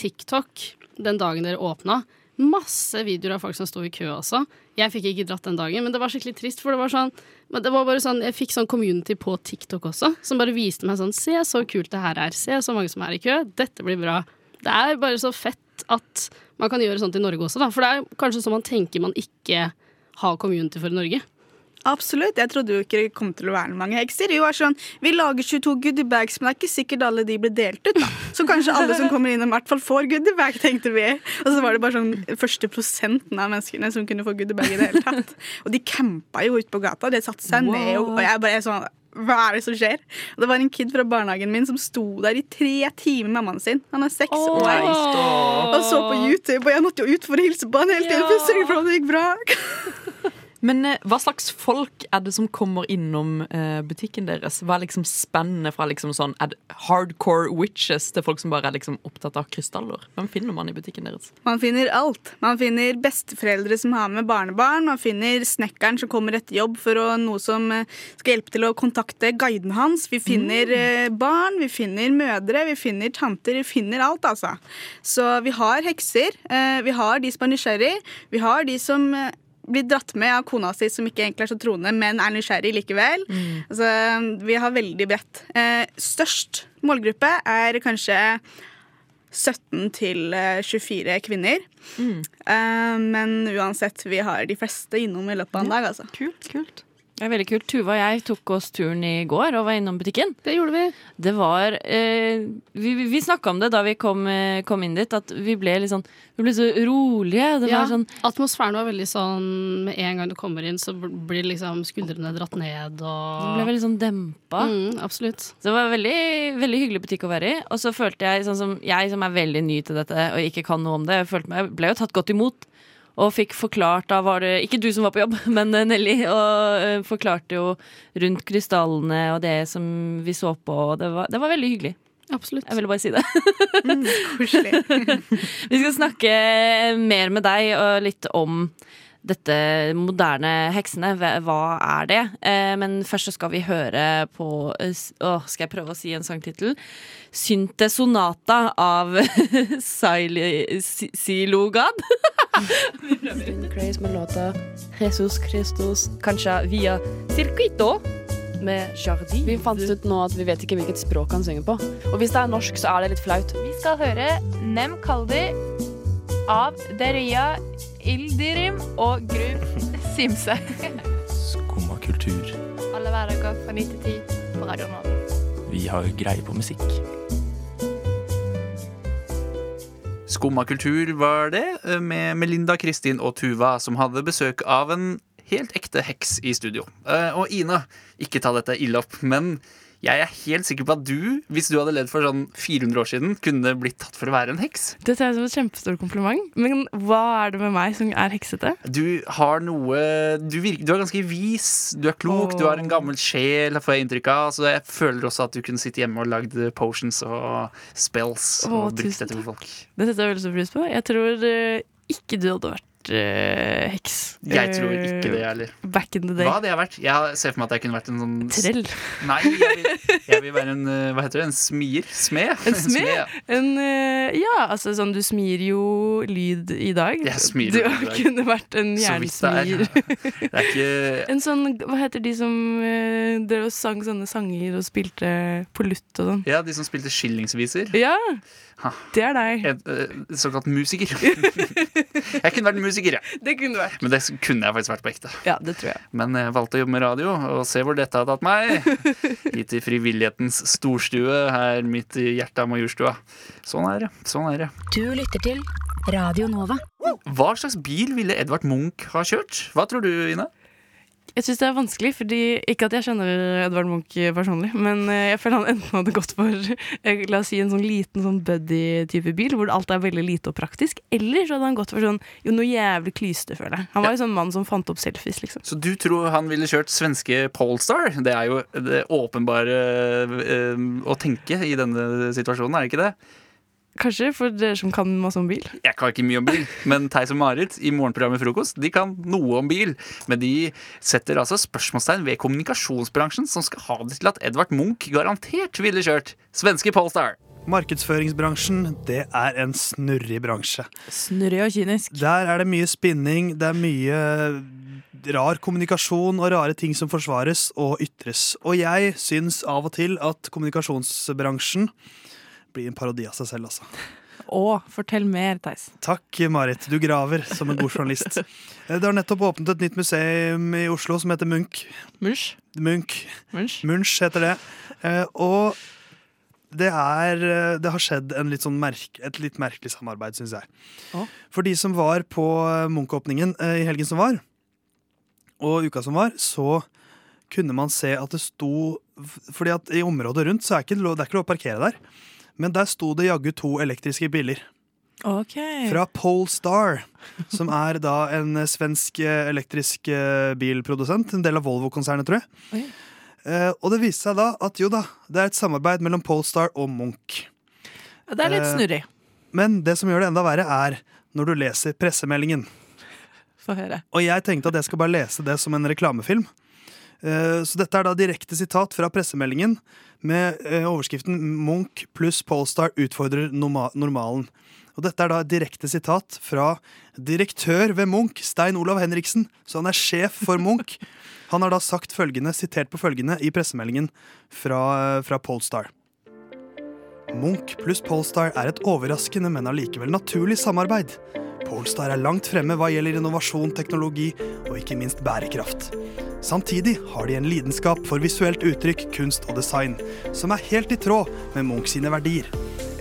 TikTok den dagen dere åpna. Masse videoer av folk som sto i kø også. Jeg fikk ikke dratt den dagen, men det var skikkelig trist. For det var sånn, det var bare sånn Jeg fikk sånn community på TikTok også, som bare viste meg sånn Se så kult det her er. Se så mange som er i kø. Dette blir bra. Det er bare så fett at man kan gjøre sånt i Norge også, da. For det er kanskje sånn man tenker man ikke har community for i Norge. Absolutt. Jeg trodde jo ikke det kom til å være mange hekser. Vi var sånn, vi lager 22 goodiebags, men det er ikke sikkert alle de blir delt ut. da. Så kanskje alle som kommer innom, i hvert fall får goodiebag, tenkte vi. Og så var det bare sånn første prosenten av menneskene som kunne få goodiebag i det hele tatt. Og de campa jo ute på gata. De satte seg ned, og, jeg bare er sånn hva er det som skjer? Og det var en kid fra barnehagen min som sto der i tre timer med mammaen sin. Han er seks år og så på YouTube, og jeg måtte jo ut for å hilse på han hele tiden. For å sørge for at det gikk bra. Men eh, hva slags folk er det som kommer innom eh, butikken deres? Hva er liksom spennende fra liksom sånn hardcore witches til folk som bare er liksom opptatt av krystaller? Hvem finner man i butikken deres? Man finner alt. Man finner besteforeldre som har med barnebarn. Man finner snekkeren som kommer etter jobb for å, noe som eh, skal hjelpe til å kontakte guiden hans. Vi finner mm. barn, vi finner mødre, vi finner tanter. Vi finner alt, altså. Så vi har hekser. Vi har de som er nysgjerrig. Vi har de som blir dratt med av kona si, som ikke egentlig er så troende, men er nysgjerrig likevel. Altså, vi har veldig bredt. Eh, størst målgruppe er kanskje 17 til eh, 24 kvinner. Eh, men uansett, vi har de fleste innom i løpet av en dag, altså. Kult, kult. Det er veldig kult. Tuva og jeg tok oss turen i går og var innom butikken. Det gjorde vi. Det var eh, Vi, vi- snakka om det da vi kom, eh, kom inn dit, at vi ble litt sånn Vi ble så rolige. Det Ja, var sånn Atmosfæren var veldig sånn Med en gang du kommer inn, så blir liksom skuldrene dratt ned og Du ble veldig sånn dempa. Mm, absolutt. Så det var en veldig, veldig hyggelig butikk å være i. Og så følte jeg, sånn som jeg som er veldig ny til dette og ikke kan noe om det, jeg ble jo tatt godt imot. Og fikk forklart, da var det ikke du som var på jobb, men eh, Nelly, og eh, forklarte jo rundt krystallene og det som vi så på, og det var, det var veldig hyggelig. Absolutt. Jeg ville bare si det. Koselig. Vi skal snakke mer med deg og litt om dette moderne heksene. Hva er det? Eh, Men først så skal vi høre på å, s- Åh, skal jeg prøve å si en sangtittel? Synte Sonata av Silogad. med låta Jesus Christus, kanskje via Circuito med Jardi. Vi fant ut nå at vi vet ikke hvilket språk han synger på. Og hvis det er norsk, så er det litt flaut. Vi skal høre Nem Kaldi av Deria Ildirim og Gru Simse. Skumma kultur. Alle hverdager fra 9 til 10 på Radio Nova. Vi har greie på musikk. Skumma kultur var det, med Melinda, Kristin og Tuva, som hadde besøk av en helt ekte heks i studio. Eh, Og Ina, ikke ta dette ille opp, men jeg er helt sikker på at du, hvis du hadde levd for sånn 400 år siden, kunne blitt tatt for å være en heks. Det tar jeg som et kjempestort kompliment. Men hva er det med meg som er heksete? Du har noe Du, virker, du er ganske vis, du er klok, oh. du har en gammel sjel, får jeg inntrykk av. Så jeg føler også at du kunne sitte hjemme og lagd potions og spells oh, og brukt dette for folk. Det setter jeg veldig stor pris på. Jeg tror eh, ikke du hadde vært eh, heks. Jeg tror Eh, ikke det, jeg heller. Back in the day. Hva hadde jeg vært? Jeg ser for meg at jeg kunne vært en sånn Trell. Nei, jeg vil, jeg vil være en eh, Hva heter det? En smier? Smed? En smed? ja. En, uh, ja, altså sånn du smir jo lyd i dag. Jeg smir du lyd i dag. kunne vært en er. jernsmir. Det er ikke En sånn, hva heter de som uh, drev og sang sånne sanger og spilte på lutt og sånn? Ja, de som spilte skillingsviser. Ja, Ha. det er deg. En, uh, såkalt musiker. jeg kunne vært en musiker, jeg. Det kunne du vært. Men det kunne jeg faktisk vært på ekte. Ja, det tror jeg. Men jeg valgte å jobbe med radio, og se hvor dette har tatt meg. Hit til frivillighetens storstue her midt i hjertet av Majorstua. Sånn er det. Sånn er det. Du lytter til Radio Nova. Hva slags bil ville Edvard Munch ha kjørt? Hva tror du, Ine? Jeg syns det er vanskelig, fordi ikke at jeg kjenner Edvard Munch personlig, men eh, jeg føler han enten hadde gått for eh, la oss si en sånn liten sånn buddy-type bil, hvor alt er veldig lite og praktisk, eller så hadde han gått for sånn jo, noe jævlig klyste, føler jeg. Han var jo sånn mann som fant opp selfies, liksom. Så du tror han ville kjørt svenske Polestar? Det er jo det åpenbare øh, å tenke i denne situasjonen, er det ikke det? Kanskje for dere som kan masse om bil. Jeg kan ikke mye om bil, men Theis og Marit i morgenprogrammet Frokost De kan noe om bil. Men de setter altså spørsmålstegn ved kommunikasjonsbransjen, som skal ha det til at Edvard Munch garantert ville kjørt svenske Polestar. Markedsføringsbransjen, det er en snurrig bransje. Snurrig og kynisk. Der er det mye spinning, det er mye rar kommunikasjon og rare ting som forsvares og ytres. Og jeg syns av og til at kommunikasjonsbransjen blir en parodi av seg selv, altså. Og fortell mer, Theis. Takk, Marit. Du graver som en god journalist. Eh, Det har nettopp åpnet et nytt museum i Oslo som heter Munch. Munch? Munch. Munch. Munch heter det. Eh, Og det, er, eh, det har skjedd en litt sånn merk, et litt merkelig samarbeid, syns jeg. Oh. For de som var på Munch-åpningen i helgen som var, og uka som var, så kunne man se at det sto Fordi at i området rundt så er ikke det er ikke lov å parkere der. Men der sto det jaggu to elektriske biler. Ok. Fra Polestar, som er da en svensk eh, elektrisk eh, bilprodusent. En del av Volvo-konsernet, tror jeg. Oi. Eh, og det viste seg da at jo da, det er et samarbeid mellom Polestar og Munch. Det er litt Eh, snurrig. Men det som gjør det enda verre, er når du leser pressemeldingen. Og jeg tenkte at jeg skal bare lese det som en reklamefilm. Eh, Så dette er da direkte sitat fra pressemeldingen med eh, overskriften 'Munch pluss Polestar utfordrer normalen'. Og dette er da et direkte sitat fra direktør ved Munch, Stein Olav Henriksen. Så han er sjef for Munch. Han har da sagt følgende, sitert på følgende i pressemeldingen fra, fra Polestar. Munch pluss Polestar er et overraskende, men allikevel naturlig samarbeid. Polestar er langt fremme hva gjelder innovasjon, teknologi og ikke minst bærekraft. Samtidig har de en lidenskap for visuelt uttrykk, kunst og design, som er helt i tråd med Munch sine verdier.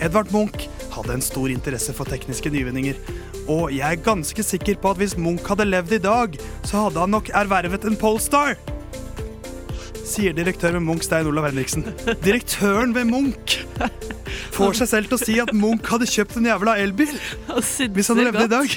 Edvard Munch hadde en stor interesse for tekniske nyvinninger, og jeg er ganske sikker på at hvis Munch hadde levd i dag, så hadde han nok ervervet en Polestar! Sier direktør ved Munch Stein Olav Henriksen. Direktøren ved Munch får seg selv til å si at Munch hadde kjøpt en jævla elbil hvis han levde i dag.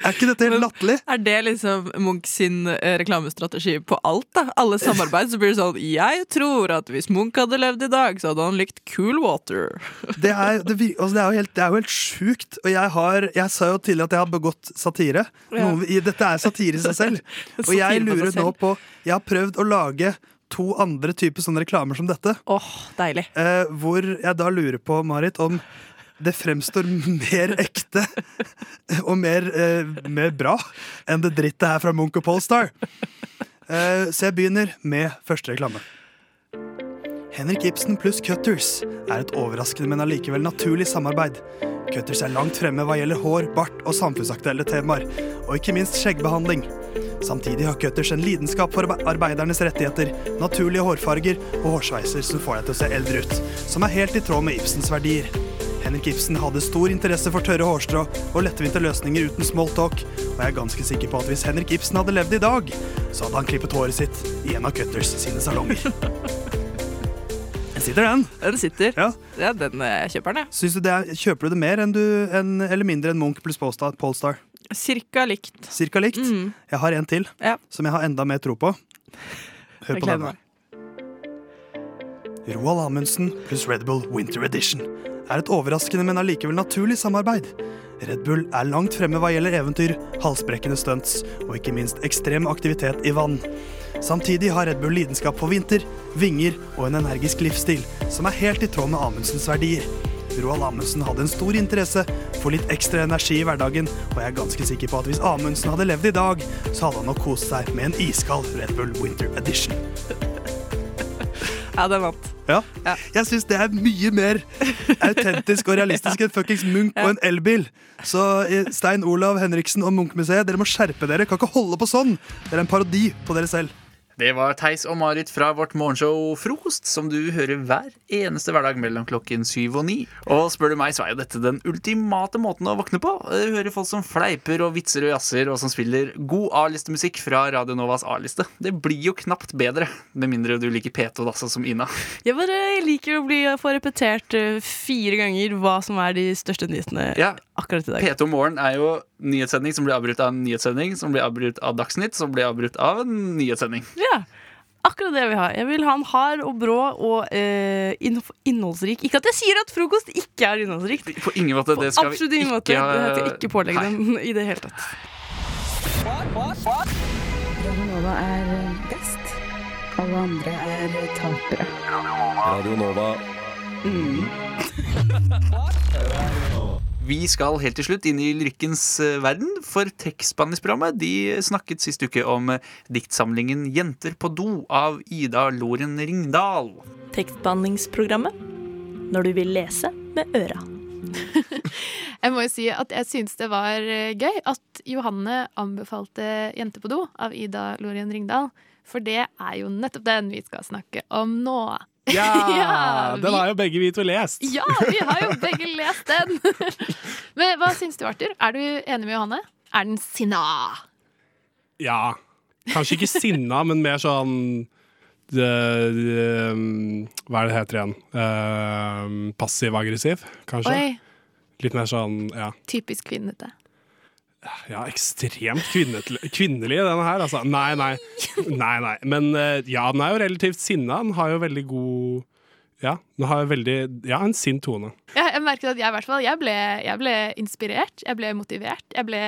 Er ikke dette helt latterlig? Er det liksom Munch sin eh, reklamestrategi på alt? da? Alle samarbeid, så blir det sånn Jeg tror at hvis Munch hadde levd i dag, så hadde han likt Cool Water. Det er, det, altså det er jo helt, det er jo helt sjukt. Og jeg, har, jeg sa jo tidligere at jeg har begått satire. Ja. Noe, dette er satire i seg selv. Og jeg lurer nå på Jeg har prøvd å lage to andre typer sånne reklamer som dette. Åh, deilig. Eh, hvor jeg da lurer på, Marit, om det fremstår mer ekte og mer, eh, mer bra enn det drittet her fra Munch og Polestar. Eh, så jeg begynner med første reklame. Henrik Ibsen pluss Cutters er et overraskende, men allikevel naturlig samarbeid. Cutters er langt fremme hva gjelder hår, bart og samfunnsaktuelle temaer, og ikke minst skjeggbehandling. Samtidig har Cutters en lidenskap for arbeidernes rettigheter, naturlige hårfarger og hårsveiser som får deg til å se eldre ut, som er helt i tråd med Ibsens verdier. Henrik Ibsen hadde stor interesse for tørre hårstrå og lettvinte løsninger uten smalltalk, og jeg er ganske sikker på at hvis Henrik Ibsen hadde levd i dag, så hadde han klippet håret sitt i en av Cutters sine salonger. Den sitter, den. Den sitter. Ja. den eh, kjøper den, jeg. Er, kjøper du det mer enn du, en, eller mindre enn Munch pluss Polestar? Cirka likt. Cirka likt? Mm. Jeg har en til Ja. som jeg har enda mer tro på. Hør på den. denne. Roald Amundsen pluss Red Bull Winter Edition er et overraskende, men allikevel naturlig samarbeid. Red Bull er langt fremme hva gjelder eventyr, halsbrekkende stunts og ikke minst ekstrem aktivitet i vann. Samtidig har Red Bull lidenskap for vinter, vinger og en energisk livsstil som er helt i tråd med Amundsens verdier. Roald Amundsen hadde en stor interesse for litt ekstra energi i hverdagen, og jeg er ganske sikker på at hvis Amundsen hadde levd i dag, så hadde han nok kost seg med en iskald Red Bull Winter Edition. Ja, den vant. Ja. Jeg syns det er mye mer autentisk og realistisk enn fuckings Munch og en elbil. Så eh, Stein Olav Henriksen og Munch-museet, dere må skjerpe dere. Kan ikke holde på sånn. Dere er en parodi på dere selv. Det var Theis og Marit fra vårt morgenshow Frokost, som du hører hver eneste hverdag mellom klokken syv og ni. Og spør du meg, så er jo dette den ultimate måten å våkne på. Du hører folk som fleiper og vitser og jazzer, og som spiller god A-listemusikk fra Radio Novas A-liste. Det blir jo knapt bedre, med mindre du liker P2, sånn som Ina. Jeg bare liker å bli, få repetert eh, fire ganger hva som er de største nyhetene Ja. akkurat i dag. P2 Morgen er jo nyhetssending som blir avbrutt av en nyhetssending, som blir avbrutt av Dagsnytt, som blir avbrutt av en nyhetssending. Ja, akkurat det jeg vil ha. Jeg vil ha en hard og brå og eh, innholdsrik Ikke at jeg sier at frokost ikke er innholdsrikt. På ingen måte. Det skal vi Absolutt ingen måte. ikke ha- Det skal jeg ikke pålegge Nei. dem i det hele tatt. Radio Nova er best. Alle andre er tapere. Radio Nova. Vi skal helt til slutt inn i lyrikkens eh, verden, for tekstbehandlingsprogrammet de snakket sist uke om eh, diktsamlingen 'Jenter på do' av Ida Loren Ringdal. Tekstbehandlingsprogrammet når du vil lese med øra. Jeg må jo si at jeg syns det var eh, gøy at Johanne anbefalte 'Jente på do' av Ida Lorien Ringdal. For det er jo nettopp den vi skal snakke om nå. Ja! vi- Den har jo begge vi to lest. Ja, vi har jo begge lest den! Men hva syns du, Arthur? Er du enig med Johanne? Er den sinna? Ja. Kanskje ikke sinna, men mer sånn de, det, um, Hva er det heter igjen? Uh, Passiv-aggressiv, kanskje? Oi, Litt mer sånn, ja. typisk kvinnete. Ja, ekstremt kvinnelig, denne her. Altså. Nei, nei. nei, nei. Men eh, ja, den er jo relativt sinna. Den har jo veldig god Ja, den har jo veldig Ja, en sint tone. Ja, jeg merket at jeg i hvert fall jeg ble, jeg ble inspirert, jeg ble motivert, jeg ble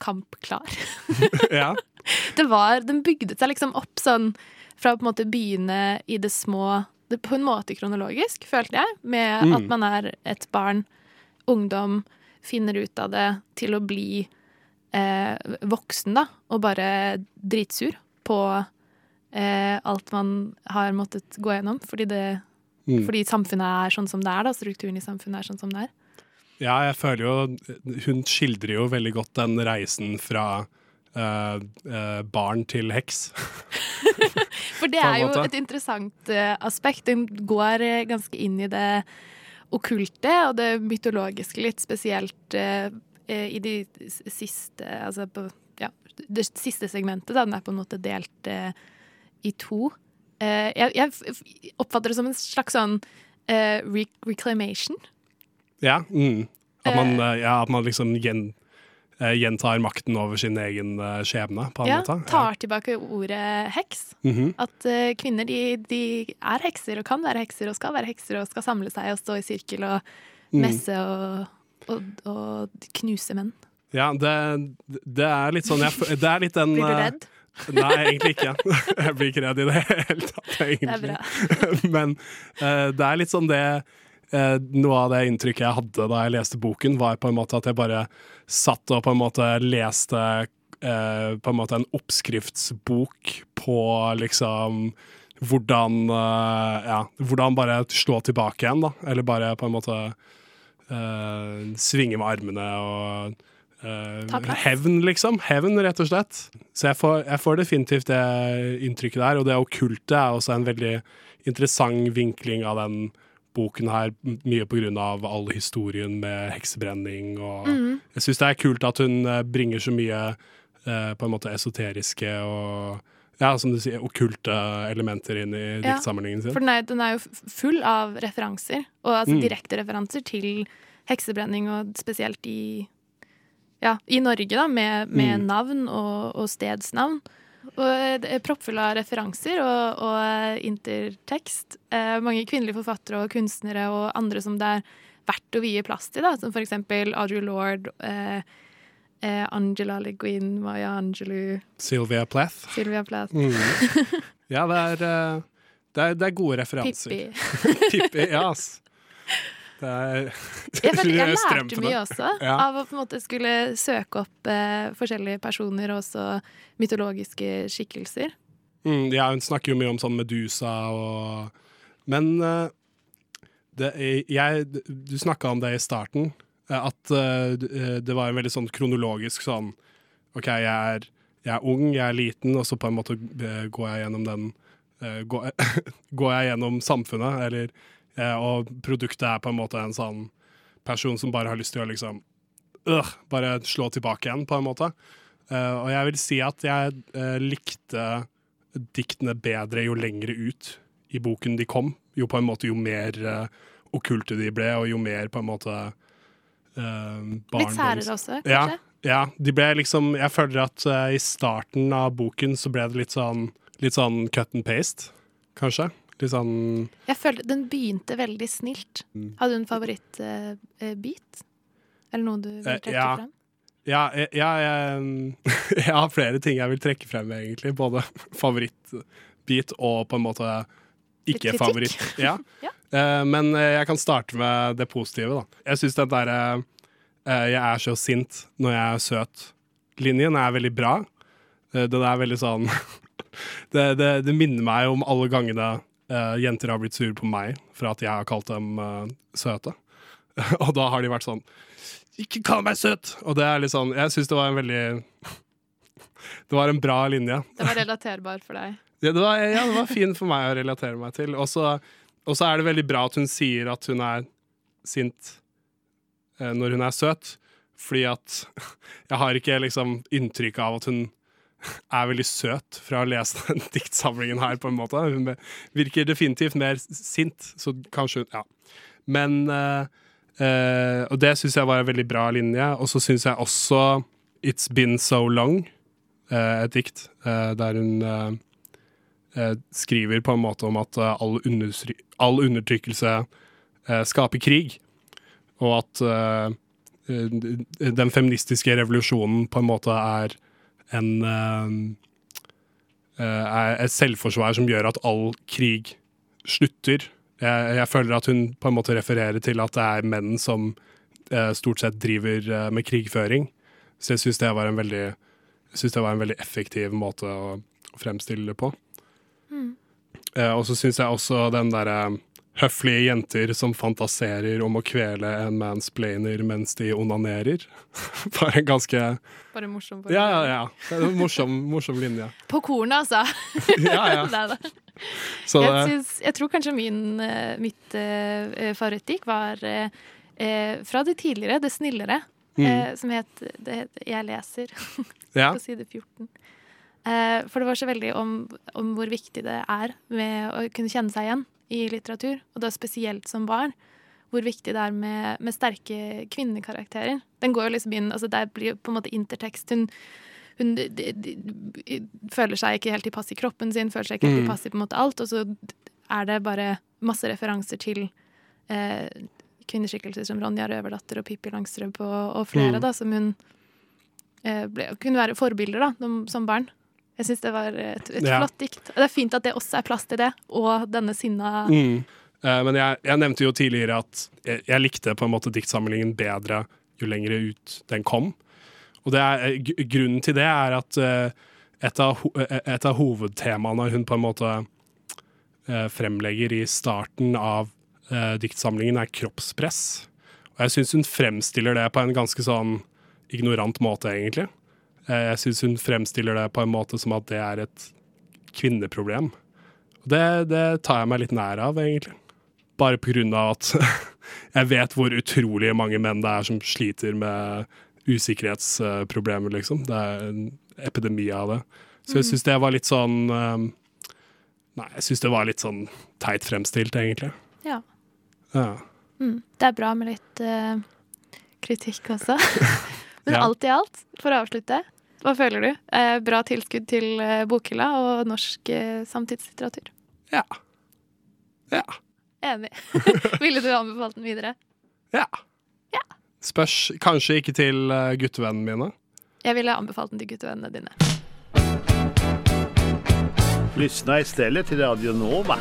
kampklar. Ja. Det var, den bygde seg liksom opp sånn fra på en måte begynne i det små det, På en måte kronologisk, følte jeg, med Mm. at man er et barn, ungdom, finner ut av det, til å bli eh, voksen, da, og bare dritsur på eh, alt man har måttet gå gjennom, fordi det Mm. fordi samfunnet er sånn som det er, da. Strukturen i samfunnet er sånn som det er. Ja, jeg føler jo Hun skildrer jo veldig godt den reisen fra eh, eh, barn til heks. For det er jo et interessant uh, aspekt. Den går ganske inn i det okkulte og det mytologiske litt, spesielt i de siste Altså på ja, det siste segmentet, da. Den er på en måte delt eh, i to. Eh, jeg, jeg oppfatter det som en slags sånn eh, re reclamation. Ja, mm. at, man, eh, ja at man liksom gjen, eh, gjentar makten over sin egen eh, skjebne, på en Ja, måte. tar tilbake ordet heks. Mhm. At eh, kvinner de, de er hekser og kan være hekser og skal være hekser og skal samle seg og stå i sirkel og Mm. messe og, og, og knuse menn. Ja, det, det er litt sånn jeg, Det er litt den Blir du eh, redd? Nei, egentlig ikke. Jeg blir ikke redd i det hele tatt, egentlig. Men uh, det er litt sånn det uh, Noe av det inntrykket jeg hadde da jeg leste boken, var på en måte at jeg bare satt og på en måte leste uh, på en måte en oppskriftsbok på liksom hvordan Ja, hvordan bare slå tilbake igjen, da. Eller bare på en måte eh, svinge med armene og uh, hevn, liksom. Hevn, rett og slett. Så jeg får, jeg får definitivt det inntrykket der. Og det okkulte er også en veldig interessant vinkling av den boken her, mye av all historien med heksebrenning og mm. Jeg syns det er kult at hun eh, bringer så mye uh, på en måte esoteriske og ja, som du sier, okkulte elementer inn i Ja, diktsamlingen sin. For den er, den er jo full av referanser, og altså Mm. direkte referanser til heksebrenning, og spesielt i, ja, i Norge, da, med, med Mm. navn og, og stedsnavn. Og eh, det er proppfull av referanser og, og eh, intertekst. Eh, mange kvinnelige forfattere og kunstnere og andre som det er verdt å vie plass til, da, som for eksempel Audre Lorde, eh, eh, Angela Le Guin, Maya Angelou, Sylvia Plath. Sylvia Plath. Mm. Ja, det er, eh, det er, det er gode referanser. Pippi. Pippi, ja, ass. Det er Jeg, følte, jeg lærte mye også Ja. av å på en måte skulle søke opp eh, forskjellige personer og også mytologiske skikkelser. Mm, ja, hun snakker jo mye om sånn Medusa og Men eh, det, jeg, du snakka om det i starten, at eh, eh, det var en veldig sånn kronologisk sånn OK, jeg er, jeg er ung, jeg er liten, og så på en måte eh, går jeg gjennom den eh, går, går jeg gjennom samfunnet, eller eh, Og produktet er på en måte en sånn person som bare har lyst til å liksom øh, Bare slå tilbake igjen, på en måte. Eh, og jeg vil si at jeg eh, likte diktene bedre jo lengre ut i boken de kom. Jo på en måte jo mer okkulte de ble, og jo mer på en måte uh, Litt særere også, kanskje? ja, de ble liksom Jeg føler at eh, i starten av boken så ble det litt sånn Litt sånn cut and paste, kanskje. Litt sånn Jeg følte Den begynte veldig snilt. Mm. Hadde du en favorittbit? Eller noe du vil Eh, trekke ja. frem? Ja, jeg, ja, jeg, jeg har flere ting jeg vil trekke frem, egentlig. Både favorittbit og på en måte ikke favoritt. Ja. Eh, men eh, jeg kan starte med det positive, da. Jeg syns den derre uh, 'jeg er så sint når jeg er søt'-linjen er veldig bra. Uh, den er veldig sånn det, det, det minner meg om alle gangene eh, jenter har blitt sure på meg for at jeg har kalt dem eh, søte. og da har de vært sånn ikke kall meg søt! Og det er litt sånn Jeg syns det var en veldig Det var en bra linje. Det var relaterbar for deg. Ja, det var, ja, var fin for meg å relatere meg til. Og så er det veldig bra at hun sier at hun er sint eh, når hun er søt, fordi at jeg har ikke liksom inntrykk av at hun er veldig søt fra å lese den diktsamlingen her, på en måte. Hun virker definitivt mer sint, så kanskje hun Ja. Men eh, eh, Og det syns jeg var en veldig bra linje. Og så syns jeg også It's Been So Long, eh, et dikt eh, der hun eh, skriver på en måte om at eh, all, all undertrykkelse eh, skaper krig, og at eh, eh, den feministiske revolusjonen på en måte er en eh, eh, er et selvforsvar som gjør at all krig slutter. Jeg, jeg føler at hun på en måte refererer til at det er menn som eh, stort sett driver eh, med krigføring. Så jeg syns det det var en veldig effektiv måte å fremstille det på. Mm. Eh, og så syns jeg også den derre høflige jenter som fantaserer om å kvele en mansplainer mens de onanerer. Bare en ganske Bare morsom. Ja, ja, ja. Det er en morsom, morsom linje. På kornet, altså. Ja, ja. Nei. Så jeg, synes, jeg tror kanskje min, eh, mitt uh, favorittdikt var eh, eh, fra det tidligere, det snillere, Mm. uh, som het, det 'Jeg leser', på side 14. Eh, for det var så veldig om, om hvor viktig det er med å kunne kjenne seg igjen i litteratur, og da spesielt som barn. hvor viktig det er med, med sterke kvinnekarakterer. Den går jo liksom inn altså Der blir på en måte intertekst. Hun, hun de, de, de, føler seg ikke helt i pass i kroppen sin, føler seg ikke helt Mm. i på en måte alt, og så er det bare masse referanser til eh, kvinneskikkelser som Ronja Røverdatter og Pippi Langstrømpe og, og flere, Mm. da, som hun eh, ble, kunne være forbilder da, som barn. Jeg syns det var et, et Ja. flott dikt. Det er fint at det også er plass til det, og denne sinna Mm. Eh, men jeg, jeg nevnte jo tidligere at jeg, jeg likte på en måte diktsamlingen bedre jo lengre ut den kom. Og det er, grunnen til det er at eh, et, av, eh, et av hovedtemaene hun på en måte eh, fremlegger i starten av diktsamlingen, er kroppspress. Og jeg syns hun fremstiller det på en ganske sånn ignorant måte, egentlig. Eh, jeg syns hun fremstiller det på en måte som at det er et kvinneproblem. Det, det tar jeg meg litt nær av, egentlig. Bare på grunn av at jeg vet hvor utrolig mange menn det er som sliter med usikkerhetsproblemer, liksom. Det er en epidemi av det. Så jeg Mhm. syns det var litt sånn um, Nei, jeg syns det var litt sånn teit fremstilt, egentlig. Ja. Ja. Mm. Det er bra med litt uh, kritikk også. Men Ja. alt i alt, for å avslutte, hva føler du? Eh, bra tilskudd til eh, bokhylla og norsk eh, samtidslitteratur? Ja. Ja. Enig. Ville du anbefalt den videre? Ja. Spørs kanskje ikke til uh, guttevennene mine. Jeg ville anbefalt den til guttevennene dine. Lyssna istället till Radio Nova.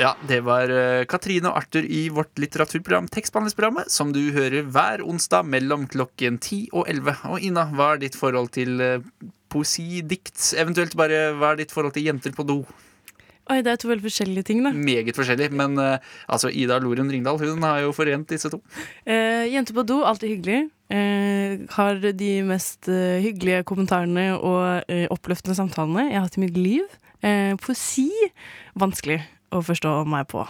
Ja, det var eh, Katrine og Arthur i vårt litteraturprogram Tekstbehandlingsprogrammet, som du hører hver onsdag mellom klokken 10 og 11. Og Ina, hva er ditt forhold til eh, poesi, dikt, eventuelt bare hva er ditt forhold til jenter på do? Oi, det er to veldig forskjellige ting, da. Meget forskjellig, men uh, altså Ida Loren Ringdal hun har jo forent disse to. Uh, Jenter på do, alltid hyggelig. Uh, har de mest hyggelige kommentarene og oppløftende samtalene jeg har hatt i mitt liv. Poesi vanskelig å forstå meg på,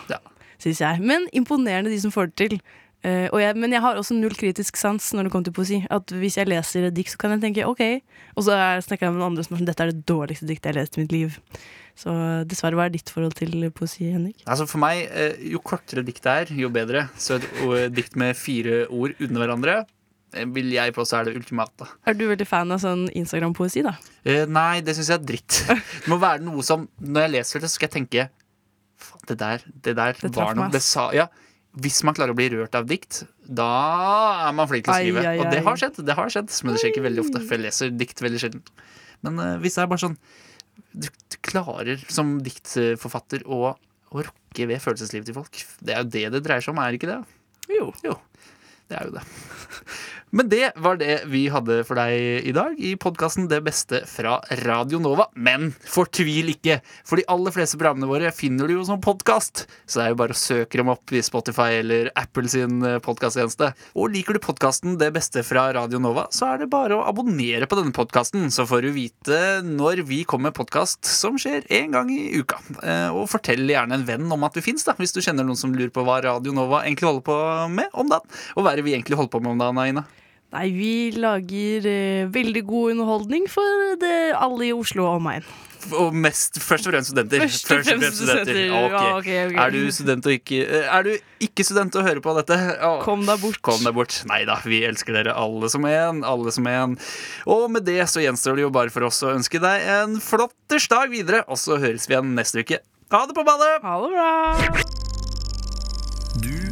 syns jeg. Men imponerende de som får det til. Uh, og jeg, men jeg har også null kritisk sans når det kommer til poesi. At Hvis jeg leser et dikt, så kan jeg tenke OK. Og så er- snakker jeg med noen andre som er sånn Dette er det dårligste diktet jeg har lest i mitt liv. Så dessverre, hva er ditt forhold til poesi, Henrik? Altså For meg, eh, jo kortere dikt det er, jo bedre. Så et dikt med fire ord under hverandre eh, vil jeg påstå er det ultimate. Er du veldig fan av sånn Instagram-poesi, da? Uh, nei, det syns jeg er dritt. Det må være noe som Når jeg leser det, så skal jeg tenke det der, det der Det var noe det sa, ja, Hvis man klarer å bli rørt av dikt, da er man flink til å skrive. Og det har skjedd, det har skjedd men det skjer ikke veldig ofte. For jeg leser dikt veldig sjelden. Men uh, hvis det er bare sånn Du, du klarer som diktforfatter å, å rokke ved følelseslivet til folk. Det er jo det det dreier seg om, er ikke det? Jo. Jo. Det er jo det. Men det var det vi hadde for deg i dag i podkasten Det beste fra Radio Nova. Men fortvil ikke, for de aller fleste programmene våre finner du jo som podkast. Så det er jo bare å søke dem opp i Spotify eller Apple sin podkasttjeneste. Og liker du podkasten Det beste fra Radio Nova, så er det bare å abonnere på denne podkasten, så får du vite når vi kommer med podkast som skjer én gang i uka. Eh, Og fortell gjerne en venn om at vi fins, hvis du kjenner noen som lurer på hva Radio Nova egentlig holder på med om dagen. Og hva er det vi egentlig holder på med om dagen, Aina? Nei, vi lager eh, veldig god underholdning for det, alle i Oslo og omegn. Og mest, først og fremst studenter. Først og fremst studenter. Ok. Ja, ok, ok. Er du student og ikke eh, Er du ikke student og hører på dette? Å, Kom deg bort. Kom deg bort. Nei da, vi elsker dere alle som en. Alle som en. Og med det så gjenstår det jo bare for oss å ønske deg en flotters dag videre, og så høres vi igjen neste uke. Ha det på ballet! Ha det bra! Du